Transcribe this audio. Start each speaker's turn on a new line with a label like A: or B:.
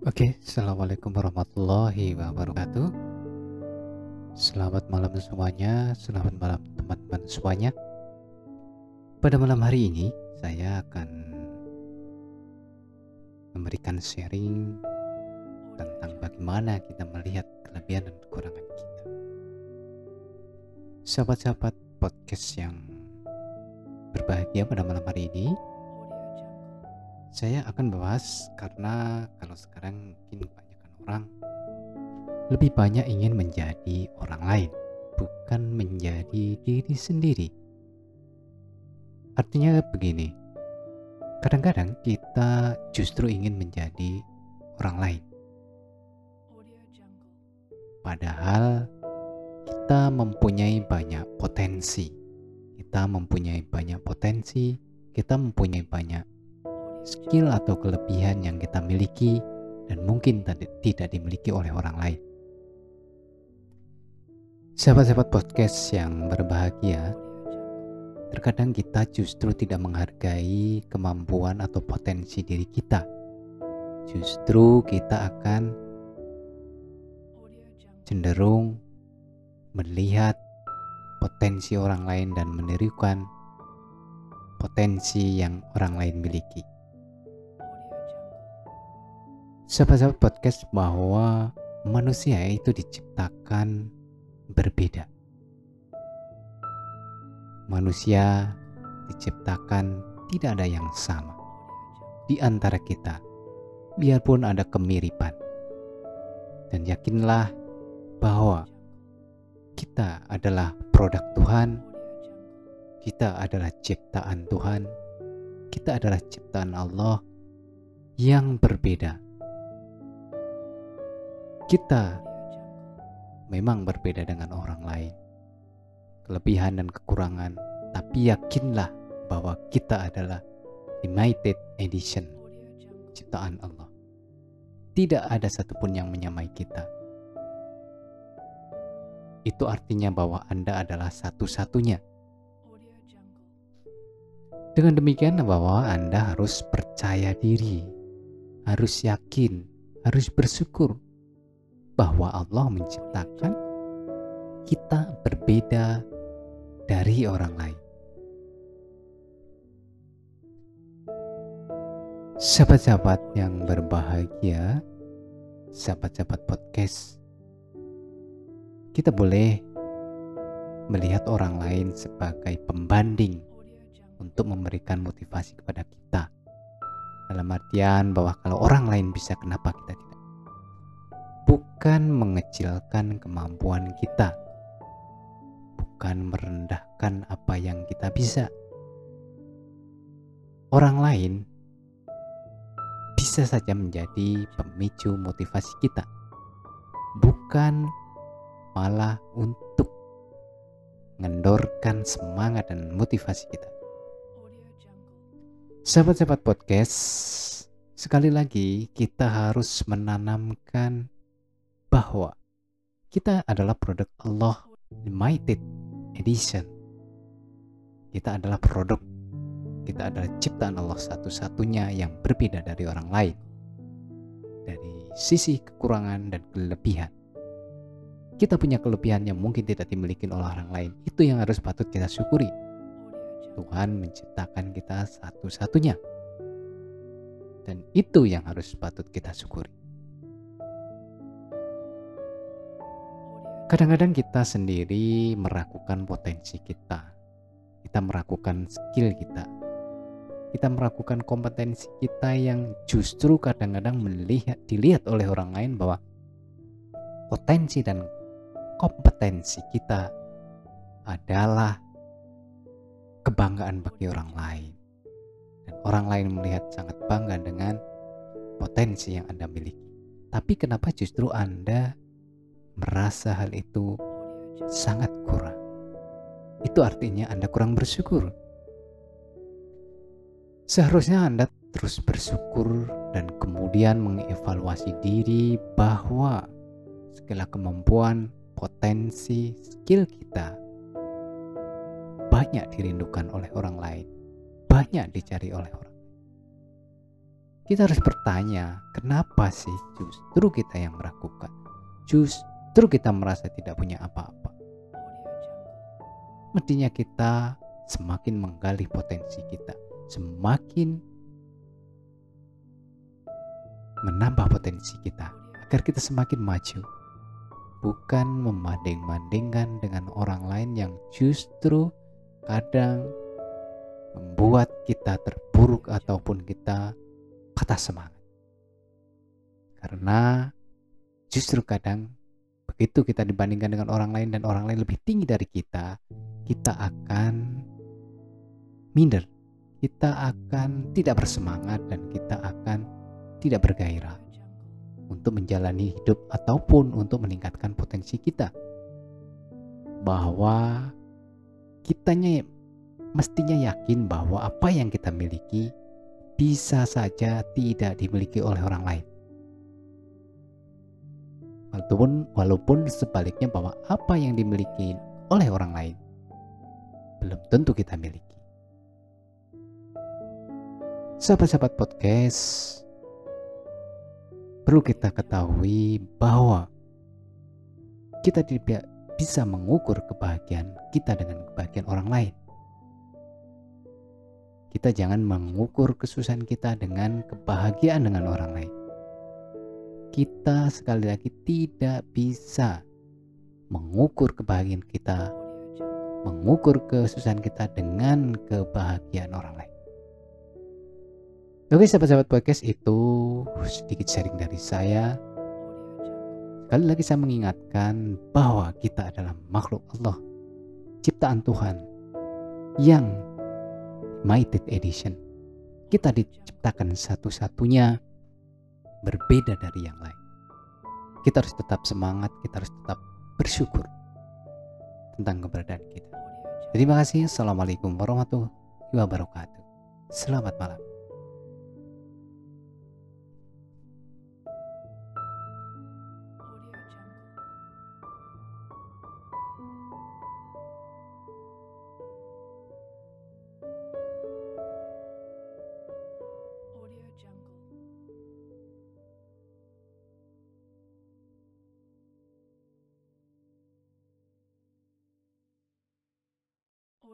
A: Oke, Assalamualaikum warahmatullahi wabarakatuh. Selamat malam semuanya, selamat malam teman-teman semuanya. Pada malam hari ini, saya akan memberikan sharing tentang bagaimana kita melihat kelebihan dan kekurangan kita. Sahabat-sahabat podcast yang berbahagia pada malam hari ini saya akan bahas karena kalau sekarang mungkin kebanyakan orang lebih banyak ingin menjadi orang lain, bukan menjadi diri sendiri. Artinya begini, kadang-kadang kita justru ingin menjadi orang lain. Padahal kita mempunyai banyak potensi. Kita mempunyai banyak potensi, kita mempunyai banyak skill atau kelebihan yang kita miliki dan mungkin tidak dimiliki oleh orang lain. Sahabat-sahabat podcast yang berbahagia, terkadang kita justru tidak menghargai kemampuan atau potensi diri kita. Justru kita akan cenderung melihat potensi orang lain dan menirukan potensi yang orang lain miliki sahabat-sahabat podcast bahwa manusia itu diciptakan berbeda. Manusia diciptakan tidak ada yang sama di antara kita, biarpun ada kemiripan. Dan yakinlah bahwa kita adalah produk Tuhan, kita adalah ciptaan Tuhan, kita adalah ciptaan Allah yang berbeda kita memang berbeda dengan orang lain, kelebihan dan kekurangan, tapi yakinlah bahwa kita adalah limited edition ciptaan Allah. Tidak ada satupun yang menyamai kita. Itu artinya bahwa Anda adalah satu-satunya. Dengan demikian bahwa Anda harus percaya diri, harus yakin, harus bersyukur bahwa Allah menciptakan kita berbeda dari orang lain. Sahabat-sahabat yang berbahagia, sahabat-sahabat podcast, kita boleh melihat orang lain sebagai pembanding untuk memberikan motivasi kepada kita. Dalam artian bahwa kalau orang lain bisa, kenapa kita tidak? Bukan mengecilkan kemampuan kita, bukan merendahkan apa yang kita bisa. Orang lain bisa saja menjadi pemicu motivasi kita, bukan malah untuk mengendorkan semangat dan motivasi kita. Sahabat-sahabat podcast, sekali lagi kita harus menanamkan bahwa kita adalah produk Allah Limited Edition. Kita adalah produk, kita adalah ciptaan Allah satu-satunya yang berbeda dari orang lain. Dari sisi kekurangan dan kelebihan. Kita punya kelebihan yang mungkin tidak dimiliki oleh orang lain. Itu yang harus patut kita syukuri. Tuhan menciptakan kita satu-satunya. Dan itu yang harus patut kita syukuri. Kadang-kadang kita sendiri meragukan potensi kita. Kita meragukan skill kita. Kita meragukan kompetensi kita yang justru kadang-kadang melihat dilihat oleh orang lain bahwa potensi dan kompetensi kita adalah kebanggaan bagi orang lain. Dan orang lain melihat sangat bangga dengan potensi yang Anda miliki. Tapi kenapa justru Anda merasa hal itu sangat kurang. Itu artinya Anda kurang bersyukur. Seharusnya Anda terus bersyukur dan kemudian mengevaluasi diri bahwa segala kemampuan, potensi, skill kita banyak dirindukan oleh orang lain, banyak dicari oleh orang. kita harus bertanya, kenapa sih justru kita yang meragukan? Justru kita merasa tidak punya apa-apa. Mestinya kita semakin menggali potensi kita, semakin menambah potensi kita agar kita semakin maju. Bukan membanding-bandingkan dengan orang lain yang justru kadang membuat kita terpuruk ataupun kita patah semangat. Karena justru kadang begitu kita dibandingkan dengan orang lain dan orang lain lebih tinggi dari kita, kita akan minder. Kita akan tidak bersemangat dan kita akan tidak bergairah untuk menjalani hidup ataupun untuk meningkatkan potensi kita. Bahwa kitanya mestinya yakin bahwa apa yang kita miliki bisa saja tidak dimiliki oleh orang lain. Walaupun, walaupun sebaliknya bahwa apa yang dimiliki oleh orang lain belum tentu kita miliki. Sahabat-sahabat podcast, perlu kita ketahui bahwa kita tidak bisa mengukur kebahagiaan kita dengan kebahagiaan orang lain. Kita jangan mengukur kesusahan kita dengan kebahagiaan dengan orang lain. Kita sekali lagi tidak bisa mengukur kebahagiaan kita, mengukur kesusahan kita dengan kebahagiaan orang lain. Oke sahabat-sahabat podcast itu sedikit sharing dari saya. Sekali lagi saya mengingatkan bahwa kita adalah makhluk Allah, ciptaan Tuhan yang Mighted Edition. Kita diciptakan satu-satunya berbeda dari yang lain. Kita harus tetap semangat, kita harus tetap bersyukur tentang keberadaan kita. Terima kasih. Assalamualaikum warahmatullahi wabarakatuh. Selamat malam.